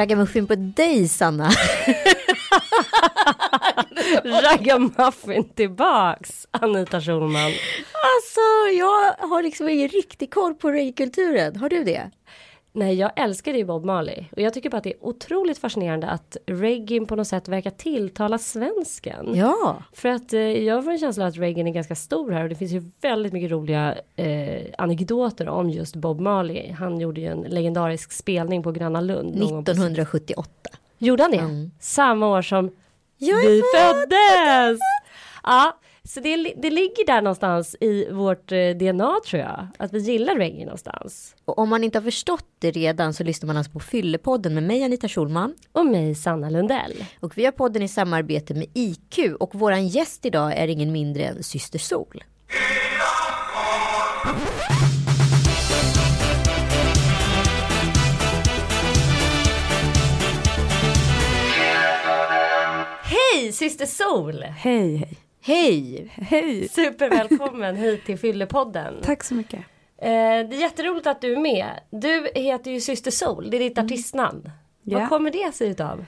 ragamuffin på dig Sanna. Ragamuffin tillbaks, Anita Schulman. Alltså, jag har liksom ingen riktig koll på reggaekulturen. Har du det? Nej, jag älskar ju Bob Marley och jag tycker bara att det är otroligt fascinerande att reggae på något sätt verkar tilltala svensken. Ja. För att eh, jag får en känsla att reggae är ganska stor här och det finns ju väldigt mycket roliga eh, anekdoter om just Bob Marley. Han gjorde ju en legendarisk spelning på Gröna Lund. någon gång på 1978. Gjorde han det? Mm. Samma år som Jag vi föddes! Ja, så det, det ligger där någonstans i vårt eh, DNA tror jag. Att vi gillar reggae någonstans. Och om man inte har förstått det redan så lyssnar man alltså på Fyllepodden med mig Anita Schulman. Och mig Sanna Lundell. Och vi har podden i samarbete med IQ och våran gäst idag är ingen mindre än Syster Sol. Hej syster Sol! Hej, hej. Hej! Hej. Supervälkommen hit till Fyllepodden. Tack så mycket. Eh, det är jätteroligt att du är med. Du heter ju syster Sol, det är ditt artistnamn. Ja. Vad kommer det sig utav?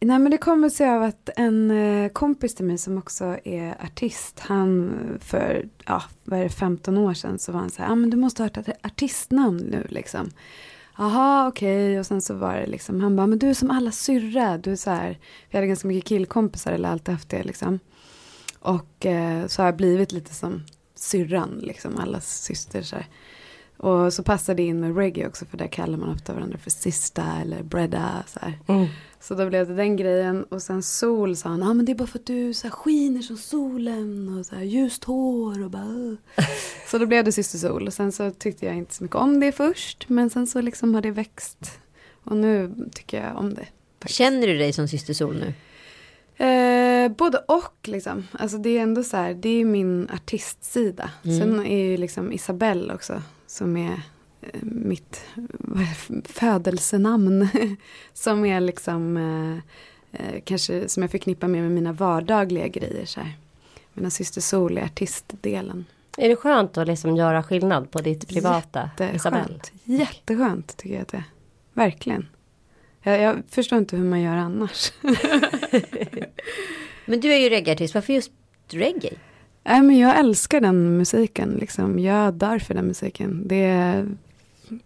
Nej men det kommer sig av att en eh, kompis till mig som också är artist, han för, ja, vad är det, 15 år sedan så var han så här, ah, men du måste ha ett artistnamn nu liksom. Jaha okej och sen så var det liksom, han bara, men du är som alla syrra, du är så här, vi hade ganska mycket killkompisar eller alltid haft det liksom. Och eh, så har jag blivit lite som syrran liksom, allas syster så här. Och så passar det in med reggae också för där kallar man ofta varandra för sista eller bredda så här. Så då blev det den grejen och sen sol sa han, ja ah, men det är bara för att du så här, skiner som solen och så här, ljust hår och bara uh. Så då blev det Syster Sol och sen så tyckte jag inte så mycket om det först men sen så liksom har det växt och nu tycker jag om det. Känner du dig som Syster Sol nu? Eh, både och liksom. Alltså det är ändå så här, det är min artistsida. Mm. Sen är ju liksom Isabelle också som är eh, mitt är födelsenamn. som är liksom eh, eh, kanske som jag förknippar med, med mina vardagliga grejer. Så här. Mina syster Sol är artistdelen. Är det skönt att liksom göra skillnad på ditt privata? Jätteskönt. Jätteskönt tycker jag att det är. Verkligen. Jag, jag förstår inte hur man gör annars. Men du är ju reggaeartist, varför just reggae? Nej men jag älskar den musiken liksom. Jag dör för den musiken. Det är,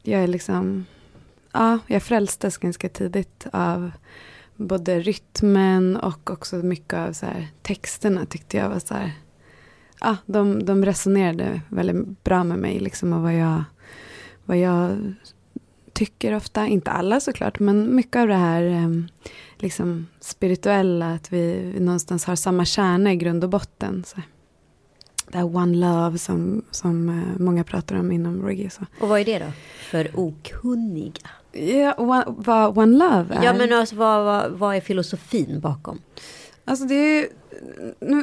jag är liksom, ja, jag frälstes ganska tidigt av både rytmen och också mycket av så här, texterna tyckte jag var så här, ja, de, de resonerade väldigt bra med mig liksom och vad jag, vad jag tycker ofta, inte alla såklart, men mycket av det här eh, liksom spirituella, att vi någonstans har samma kärna i grund och botten. Så. Det här one love som, som eh, många pratar om inom reggae. Så. Och vad är det då? För okunniga? Ja, one, vad one love är. Ja men alltså vad, vad, vad är filosofin bakom? Alltså det är ju,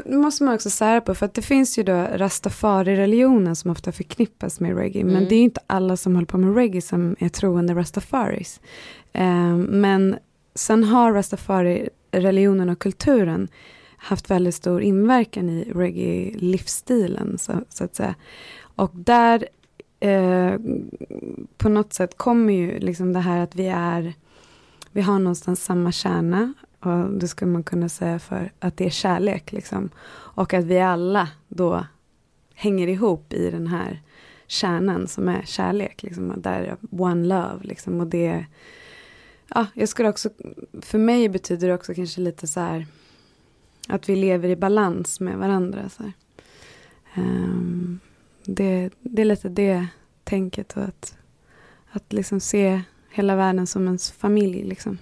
nu måste man också sära på, för att det finns ju då rastafari-religionen som ofta förknippas med reggae, Mm. men det är inte alla som håller på med reggae som är troende rastafaris. Eh, men sen har rastafari-religionen och kulturen haft väldigt stor inverkan i reggae-livsstilen, så, så att säga. Och där eh, på något sätt kommer ju liksom det här att vi är, vi har någonstans samma kärna och det skulle man kunna säga för att det är kärlek liksom. Och att vi alla då hänger ihop i den här kärnan som är kärlek. Liksom, och där är one love liksom. Och det, ja, jag skulle också, för mig betyder det också kanske lite så här att vi lever i balans med varandra. Så här. Ehm, det, det är lite det tänket och att, att liksom se hela världen som ens familj liksom.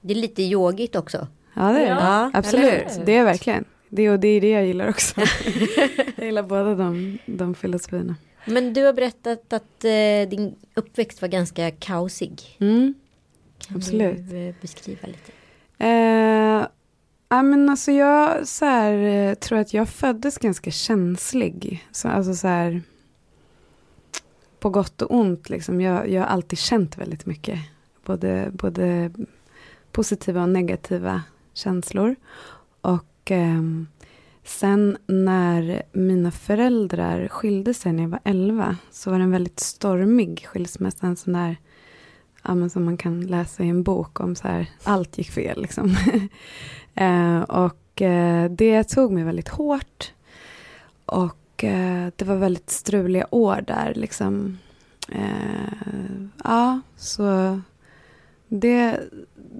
Det är lite yogigt också. Ja, det är det. Ja, Absolut, det är verkligen. Det, och det är det jag gillar också. jag gillar båda de, de filosofierna. Men du har berättat att eh, din uppväxt var ganska kaosig. Mm. Kan Absolut. du eh, beskriva lite? Eh, ja, men alltså jag så här, eh, tror att jag föddes ganska känslig. Så, alltså så här, på gott och ont. Liksom. Jag, jag har alltid känt väldigt mycket. Både, både positiva och negativa känslor. Och ehm, sen när mina föräldrar skilde sig när jag var 11 så var det en väldigt stormig skilsmässa. En sån där, ja, men som man kan läsa i en bok om så här, allt gick fel liksom. eh, och eh, det tog mig väldigt hårt. Och eh, det var väldigt struliga år där liksom. Eh, ja, så det,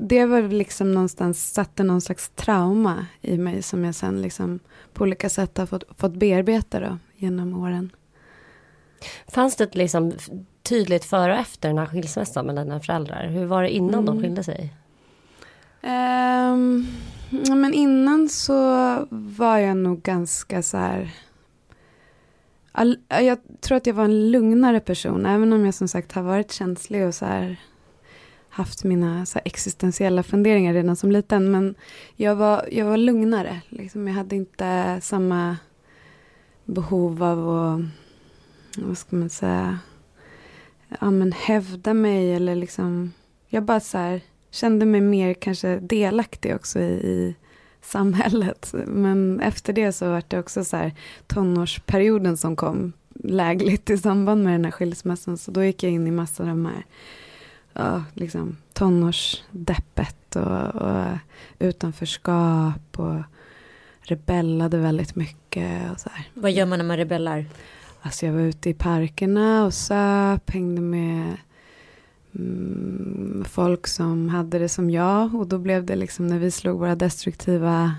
det var liksom någonstans, satte någon slags trauma i mig som jag sen liksom på olika sätt har fått, fått bearbeta då, genom åren. Fanns det ett liksom tydligt före och efter den här skilsmässan med dina föräldrar? Hur var det innan mm. de skilde sig? Um, men innan så var jag nog ganska så här all, jag tror att jag var en lugnare person, även om jag som sagt har varit känslig och så här haft mina så existentiella funderingar redan som liten. Men jag var, jag var lugnare. Liksom. Jag hade inte samma behov av att, vad ska man säga, ja, men hävda mig eller liksom. Jag bara så här, kände mig mer kanske delaktig också i, i samhället. Men efter det så var det också så här tonårsperioden som kom lägligt i samband med den här skilsmässan. Så då gick jag in i massor av de här ja, liksom, tonårsdeppet och, och utanförskap och rebellade väldigt mycket. Och så här. Vad gör man när man rebellar? Alltså jag var ute i parkerna och söp, hängde med mm, folk som hade det som jag. Och då blev det liksom när vi slog våra destruktiva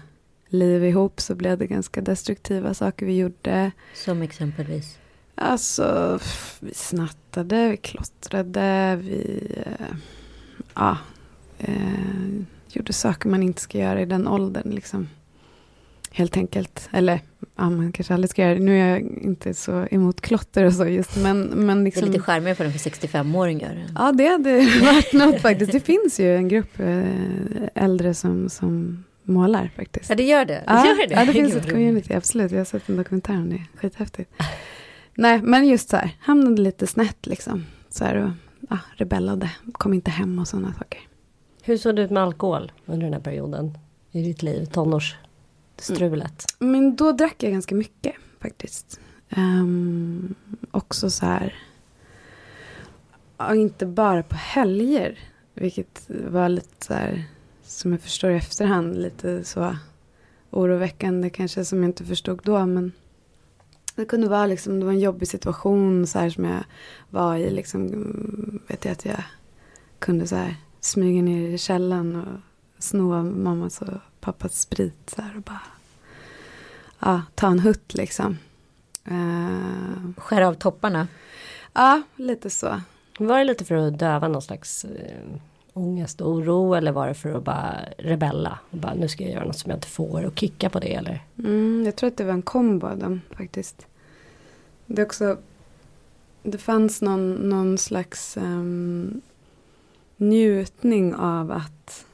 liv ihop så blev det ganska destruktiva saker vi gjorde. Som exempelvis? Alltså, vi snattade, vi klottrade, vi eh, ja, eh, gjorde saker man inte ska göra i den åldern. Liksom. Helt enkelt. Eller ja, man kanske aldrig ska göra det. Nu är jag inte så emot klotter och så just. Men, men liksom, det är lite charmigare för den för 65-åringar. Ja, det hade varit något faktiskt. Det finns ju en grupp eh, äldre som, som målar faktiskt. Ja, det gör det. Ja, gör det. ja, det finns ett community, absolut. Jag har sett en dokumentär om det. Skithäftigt. Nej, men just så här, hamnade lite snett liksom. Så här och ja, rebellade, kom inte hem och sådana saker. Hur såg det ut med alkohol under den här perioden i ditt liv, Strulet. Mm. Men då drack jag ganska mycket faktiskt. Um, också så här, Och inte bara på helger, vilket var lite så här, som jag förstår i efterhand, lite så oroväckande kanske som jag inte förstod då, men det kunde vara liksom, det var en jobbig situation så här som jag var i liksom, vet jag att jag kunde så här smyga ner i källaren och sno mammas och pappas sprit så här och bara ja, ta en hutt liksom. Uh, Skära av topparna? Ja, lite så. Var det lite för att döva någon slags äh, ångest och oro eller var det för att bara rebella? Och bara, nu ska jag göra något som jag inte får och kicka på det eller? Mm, jag tror att det var en kombo av dem faktiskt. Det är också, det fanns någon, någon slags um, njutning av att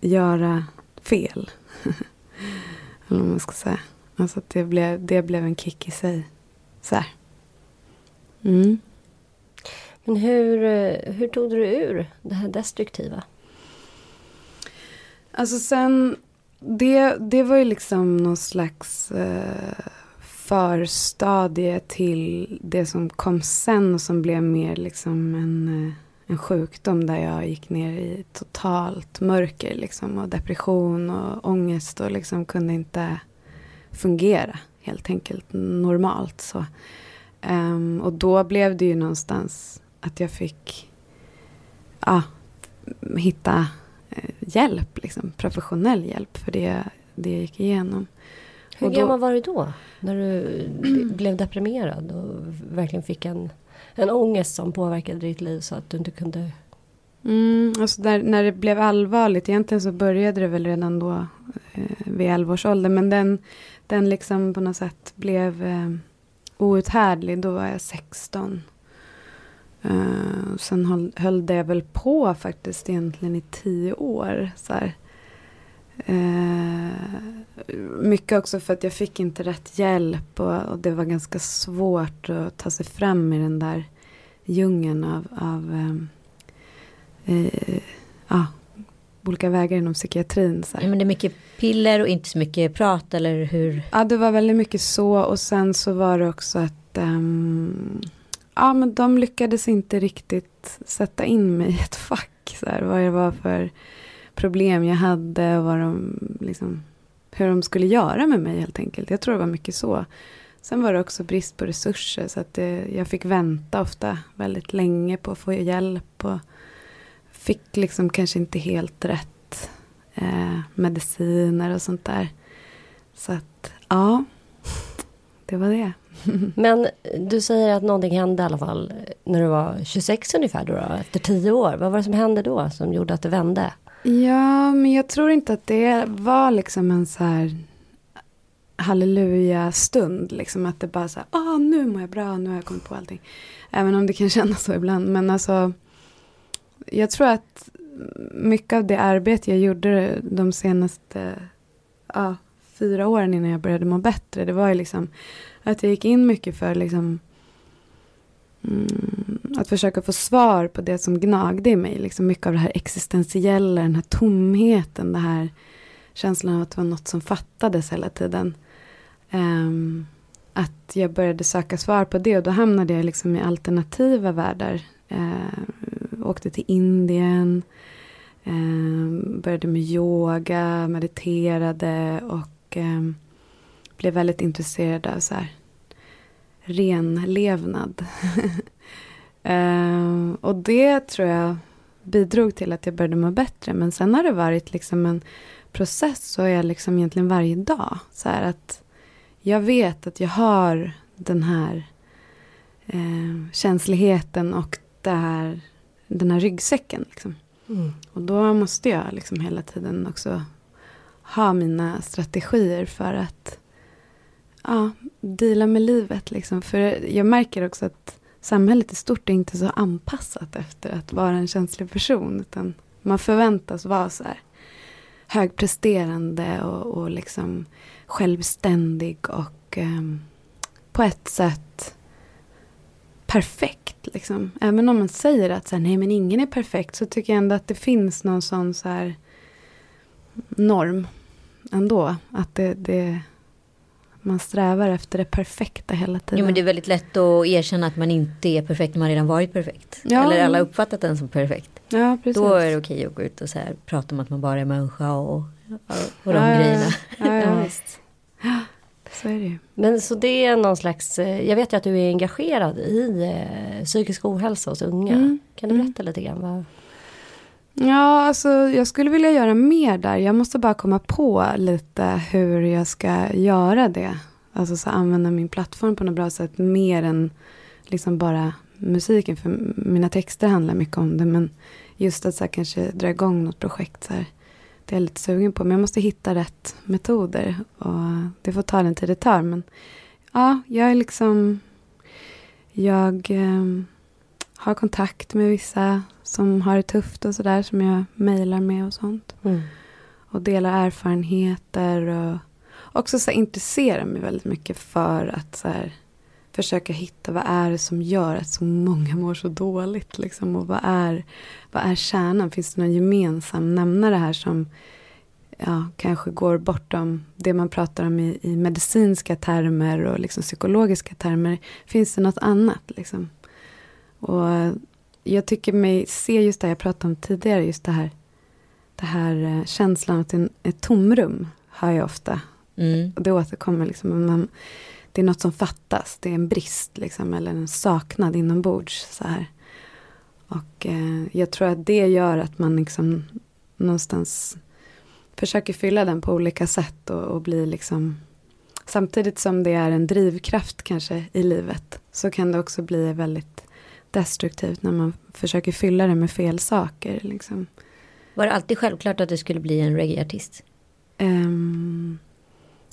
göra fel. eller vad man ska säga. Alltså det blev, det blev en kick i sig. Så här. Mm. Men hur, eh, hur tog du ur det här destruktiva? Alltså sen, det, det var ju liksom någon slags eh, förstadie till det som kom sen och som blev mer liksom en, eh, en sjukdom där jag gick ner i totalt mörker liksom och depression och ångest och liksom kunde inte fungera helt enkelt normalt. Så. Um, och då blev det ju någonstans att jag fick ja, hitta eh, hjälp, liksom, professionell hjälp för det, det jag gick igenom. Hur gammal var du då? När du blev deprimerad och verkligen fick en, en ångest som påverkade ditt liv så att du inte kunde... Mm, alltså där, när det blev allvarligt, egentligen så började det väl redan då eh, vid 11 års ålder. Men den, den liksom på något sätt blev eh, outhärdlig, då var jag 16. Uh, eh, sen höll, höll det väl på faktiskt egentligen i tio år. Så uh, mycket också för att jag fick inte rätt hjälp och, och, det var ganska svårt att ta sig fram i den där djungeln av, av um, uh, uh, olika vägar inom psykiatrin. Så ja, men det är mycket piller och inte så mycket prat eller hur? Ja, det var väldigt mycket så och sen så var det också att um, ja men de lyckades inte riktigt sätta in mig i ett fack. Så här, vad det var för problem jag hade och vad de, liksom, hur de skulle göra med mig helt enkelt. Jag tror det var mycket så. Sen var det också brist på resurser så att det, jag fick vänta ofta väldigt länge på att få hjälp. Och fick liksom kanske inte helt rätt eh, mediciner och sånt där. Så att ja, det var det. Men du säger att någonting hände i alla fall när du var 26 ungefär då, då, efter tio år. Vad var det som hände då som gjorde att det vände? Ja, men jag tror inte att det var liksom en så här halleluja-stund. Liksom att det bara så här, ah, nu mår jag bra, nu har jag kommit på allting. Även om det kan kännas så ibland. Men alltså, jag tror att mycket av det arbete jag gjorde de senaste ja, fyra åren innan jag började må bättre. Det var ju liksom att jag gick in mycket för liksom mm, att försöka få svar på det som gnagde i mig. Liksom mycket av det här existentiella, den här tomheten, det här känslan av att det var något som fattades hela tiden. Um, att jag började söka svar på det och då hamnade jag liksom i alternativa världar. Uh, åkte till Indien, uh, började med yoga, mediterade och um, blev väldigt intresserad av så här renlevnad. uh, och det tror jag bidrog till att jag började må bättre. Men sen har det varit liksom en process så är jag liksom egentligen varje dag. Så här att jag vet att jag har den här eh, känsligheten och det här, den här ryggsäcken. Liksom. Mm. Och då måste jag liksom hela tiden också ha mina strategier för att ja, deala med livet. Liksom. För jag märker också att samhället i stort är inte så anpassat efter att vara en känslig person. Utan man förväntas vara så här högpresterande och, och liksom självständig och eh, på ett sätt perfekt. Liksom. Även om man säger att så här, nej men ingen är perfekt så tycker jag ändå att det finns någon sån så här norm ändå. Att det, det, man strävar efter det perfekta hela tiden. Jo men det är väldigt lätt att erkänna att man inte är perfekt när man redan varit perfekt. Ja. Eller alla uppfattat den som perfekt. Ja, precis. Då är det okej att gå ut och så här, prata om att man bara är människa och, och de ja, grejerna. Ja, ja, visst. Så är det ju. Men så det är någon slags, eh, jag vet ju att du är engagerad i eh, psykisk ohälsa hos unga. Mm. Kan du mm. berätta lite grann? Vad... Ja, alltså jag skulle vilja göra mer där. Jag måste bara komma på lite hur jag ska göra det. Alltså så använda min plattform på något bra sätt. Mer än liksom bara musiken. För mina texter handlar mycket om det. Men just att så här, kanske dra igång något projekt. Så här, det är jag lite sugen på. Men jag måste hitta rätt metoder. Och det får ta den tid det tar. Men ja, jag är liksom... Jag eh, har kontakt med vissa som har det tufft och sådär. Som jag mejlar med och sånt. Mm. Och delar erfarenheter. Och också så här, intresserar mig väldigt mycket för att så här, försöka hitta vad är det som gör att så många mår så dåligt. Liksom, och vad är, vad är kärnan? Finns det någon gemensam nämnare här som ja, kanske går bortom det man pratar om i, i medicinska termer och liksom psykologiska termer. Finns det något annat? Liksom? Och jag tycker mig se just det jag pratade om tidigare, just det här, det här eh, känslan att ett tomrum, har jag ofta. Mm. Och det återkommer liksom. Man, det är något som fattas, det är en brist liksom, eller en saknad inombords. Så här. Och eh, jag tror att det gör att man liksom någonstans försöker fylla den på olika sätt och, och bli liksom Samtidigt som det är en drivkraft kanske i livet så kan det också bli väldigt destruktivt när man försöker fylla det med fel saker. Liksom. Var det alltid självklart att du skulle bli en reggaeartist? Um,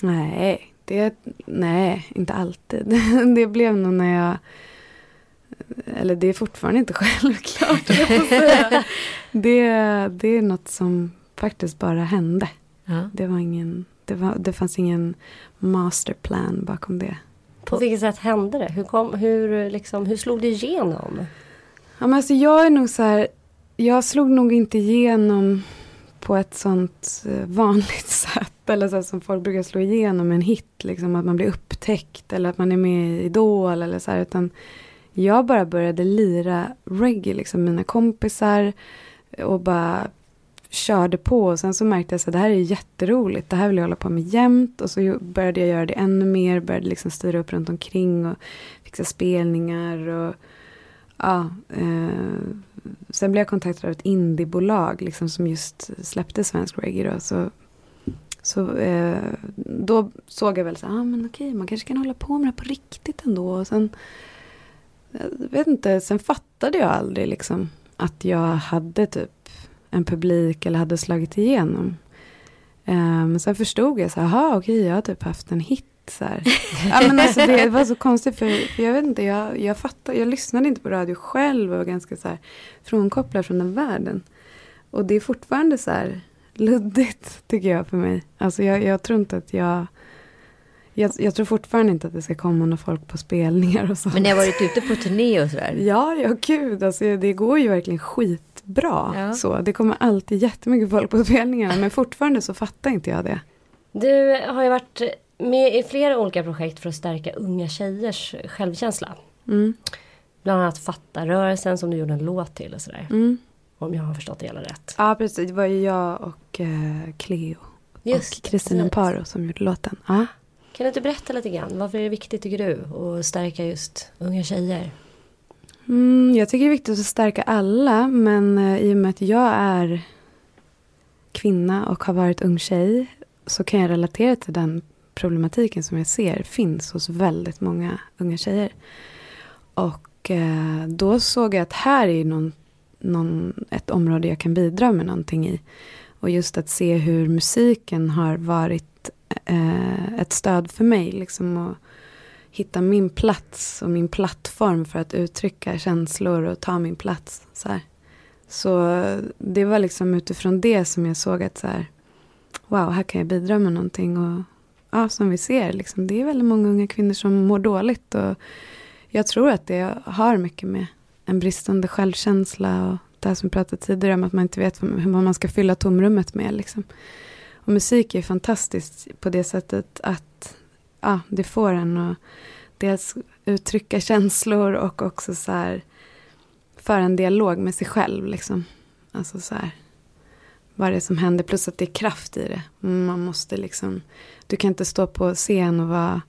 nej, det, nej, inte alltid. det blev nog när jag eller det är fortfarande inte självklart. det, det är något som faktiskt bara hände. Ja. Det, var ingen, det, var, det fanns ingen masterplan bakom det. På vilket sätt hände det? Hur, kom, hur, liksom, hur slog det igenom? Ja, men alltså jag är nog så här, jag slog nog inte igenom på ett sånt eh, vanligt sätt. Eller så som folk brukar slå igenom en hit. Liksom, att man blir upptäckt eller att man är med i Idol eller så här. Utan jag bara började lira reggae, liksom mina kompisar och bara körde på och sen så märkte jag att det här är jätteroligt, det här vill jag hålla på med jämt och så började jag göra det ännu mer, började liksom styra upp runt omkring och fixa spelningar och ja, eh, sen blev jag kontaktad av ett indiebolag liksom som just släppte svensk reggae då, så så eh, då såg jag väl så ah, men okej, man kanske kan hålla på med det på riktigt ändå. Och sen, jag vet inte, sen fattade jag aldrig liksom att jag hade typ en publik eller hade slagit igenom. Eh, men sen förstod jag så här, okej, jag har typ haft en hit. Så ja, men alltså, det var så konstigt för, för jag vet inte, jag, jag fattade, jag lyssnade inte på radio själv och var ganska så här frånkopplad från den världen. Och det är fortfarande så här, luddigt tycker jag för mig. Alltså jag, jag tror inte att jag jag, jag, tror fortfarande inte att det ska komma några folk på spelningar och så. Men ni har varit ute på turné och sådär? Ja, ja gud, alltså det går ju verkligen skitbra. Ja. Så det kommer alltid jättemycket folk på spelningarna, men fortfarande så fattar inte jag det. Du har ju varit med i flera olika projekt för att stärka unga tjejers självkänsla. Mm. Bland annat Fatta-rörelsen som du gjorde en låt till och sådär. Mm. Om jag har förstått det hela rätt. Ja precis, det var ju jag och eh, Cleo. Just, och Kristin Amparo som gjorde låten. Ja. Kan du inte berätta lite grann? Varför är det viktigt tycker du att stärka just unga tjejer? Mm, jag tycker det är viktigt att stärka alla. Men eh, i och med att jag är kvinna och har varit ung tjej. Så kan jag relatera till den problematiken som jag ser finns hos väldigt många unga tjejer. Och eh, då såg jag att här är någon någon, ett område jag kan bidra med någonting i. Och just att se hur musiken har varit eh, ett stöd för mig. Liksom att hitta min plats och min plattform för att uttrycka känslor och ta min plats. Så, här. så det var liksom utifrån det som jag såg att så här, wow, här kan jag bidra med någonting. Och ja, som vi ser, liksom, det är väldigt många unga kvinnor som mår dåligt. Och jag tror att det har mycket med en bristande självkänsla och det här som vi pratade tidigare om att man inte vet vad man ska fylla tomrummet med. Liksom. Och musik är fantastiskt på det sättet att ja, det får en att dels uttrycka känslor och också så här föra en dialog med sig själv. Liksom. Alltså så här, vad det är som händer, plus att det är kraft i det. Man måste liksom, du kan inte stå på scen och vara,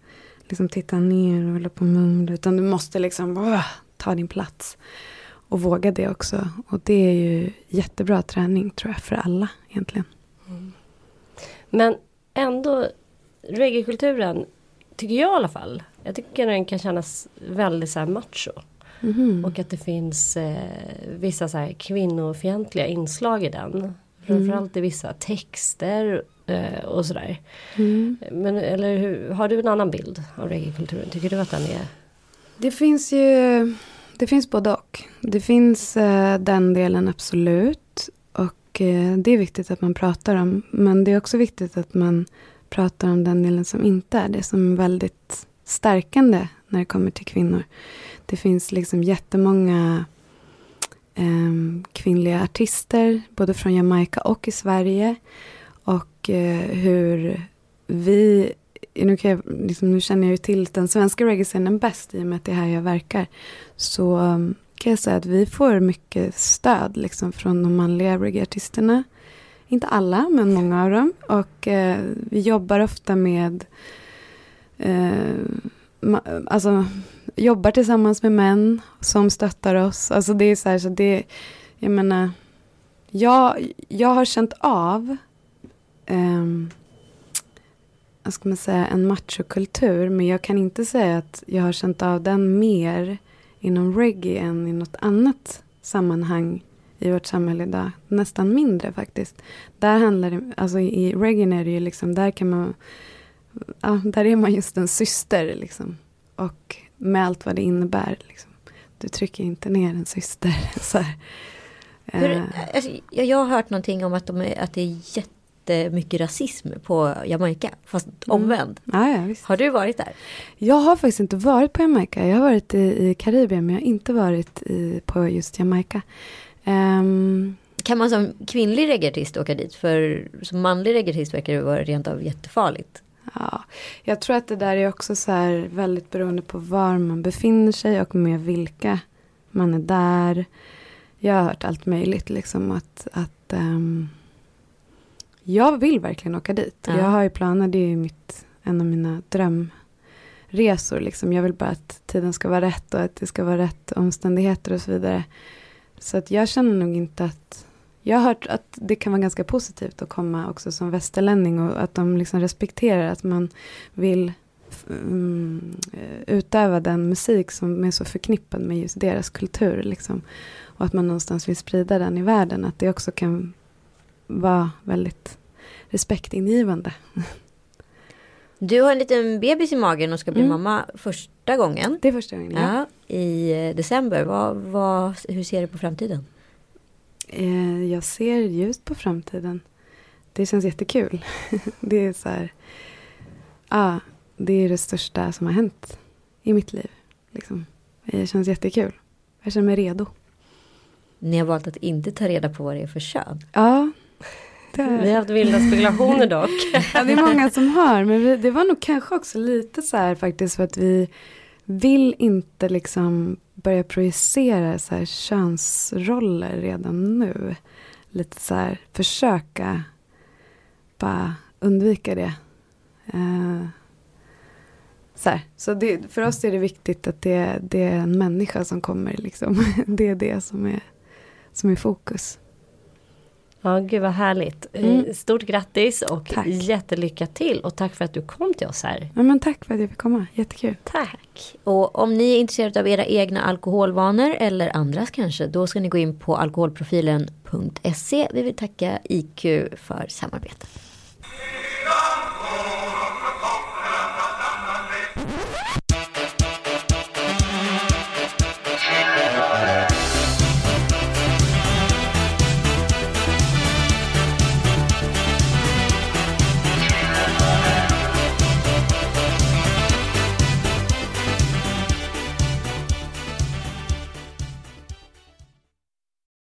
liksom titta ner och hålla på och mumla, utan du måste liksom åh, ta din plats. Och våga det också. Och det är ju jättebra träning tror jag för alla egentligen. Men ändå, reggaekulturen tycker jag i alla fall. Jag tycker den kan kännas väldigt så här macho. Mm. Och att det finns eh, vissa så här kvinnofientliga inslag i den. Framförallt i vissa texter eh, och sådär. Mm. Men eller hur, har du en annan bild av reggaekulturen? Tycker du att den är det finns ju, det finns både och. Det finns eh, den delen absolut. Och eh, det är viktigt att man pratar om. Men det är också viktigt att man pratar om den delen som inte är det. Som är väldigt stärkande när det kommer till kvinnor. Det finns liksom jättemånga eh, kvinnliga artister. Både från Jamaica och i Sverige. Och eh, hur vi nu, kan jag, liksom, nu känner jag ju till den svenska reggae-scenen bäst i och med att det är här jag verkar. Så kan jag säga att vi får mycket stöd liksom, från de manliga reggae-artisterna. Inte alla, men många av dem. Och eh, vi jobbar ofta med eh, ma, alltså, jobbar tillsammans med män som stöttar oss. Alltså det är så här, så det, jag menar, jag, jag har känt av eh, vad ska man säga, en machokultur. Men jag kan inte säga att jag har känt av den mer inom reggae än i något annat sammanhang i vårt samhälle idag. Nästan mindre faktiskt. Där handlar det, alltså i reggae är det ju liksom, där kan man, ja, där är man just en syster liksom. Och med allt vad det innebär liksom. Du trycker inte ner en syster. Så Hur, eh. alltså, jag har hört någonting om att, de är, att det är jätte jättemycket rasism på Jamaica, fast mm. omvänd. Ja, ja, har du varit där? Jag har faktiskt inte varit på Jamaica. Jag har varit i, i Karibien, men jag har inte varit i, på just Jamaica. Um, kan man som kvinnlig reggaeartist åka dit? För som manlig reggaeartist verkar det vara rent av jättefarligt. Ja, Jag tror att det där är också så här väldigt beroende på var man befinner sig och med vilka man är där. Jag har hört allt möjligt liksom att, att um, jag vill verkligen åka dit. Ja. Jag har ju planer, det är mitt, en av mina drömresor. Liksom. Jag vill bara att tiden ska vara rätt och att det ska vara rätt omständigheter och så vidare. Så att jag känner nog inte att jag har hört att det kan vara ganska positivt att komma också som västerlänning och att de liksom respekterar att man vill um, utöva den musik som är så förknippad med just deras kultur. Liksom. Och att man någonstans vill sprida den i världen. Att det också kan vara väldigt respektingivande. Du har en liten bebis i magen och ska bli mm. mamma första gången. Det är första gången, ja. ja I eh, december. Vad, vad, hur ser du på framtiden? Eh, jag ser ljust på framtiden. Det känns jättekul. det är så här, ja, det är det största som har hänt i mitt liv. Liksom. Det känns jättekul. Jag känner mig redo. Ni har valt att inte ta reda på vad det är för kön. Ja. Är... Vi har haft vilda spekulationer dock. ja, det är många som har. Men vi, det var nog kanske också lite så här faktiskt för att vi vill inte liksom börja projicera så här könsroller redan nu. Lite så här försöka bara undvika det. Uh, så här. så det, för oss är det viktigt att det, det, är en människa som kommer. Liksom. Det är det som är, som är fokus. Ja, gud vad härligt. Mm. Stort grattis och tack. jättelycka till. Och tack för att du kom till oss här. Ja, men tack för att jag fick komma. Jättekul. Tack. Och om ni är intresserade av era egna alkoholvanor eller andras kanske. Då ska ni gå in på alkoholprofilen.se. Vi vill tacka IQ för samarbetet.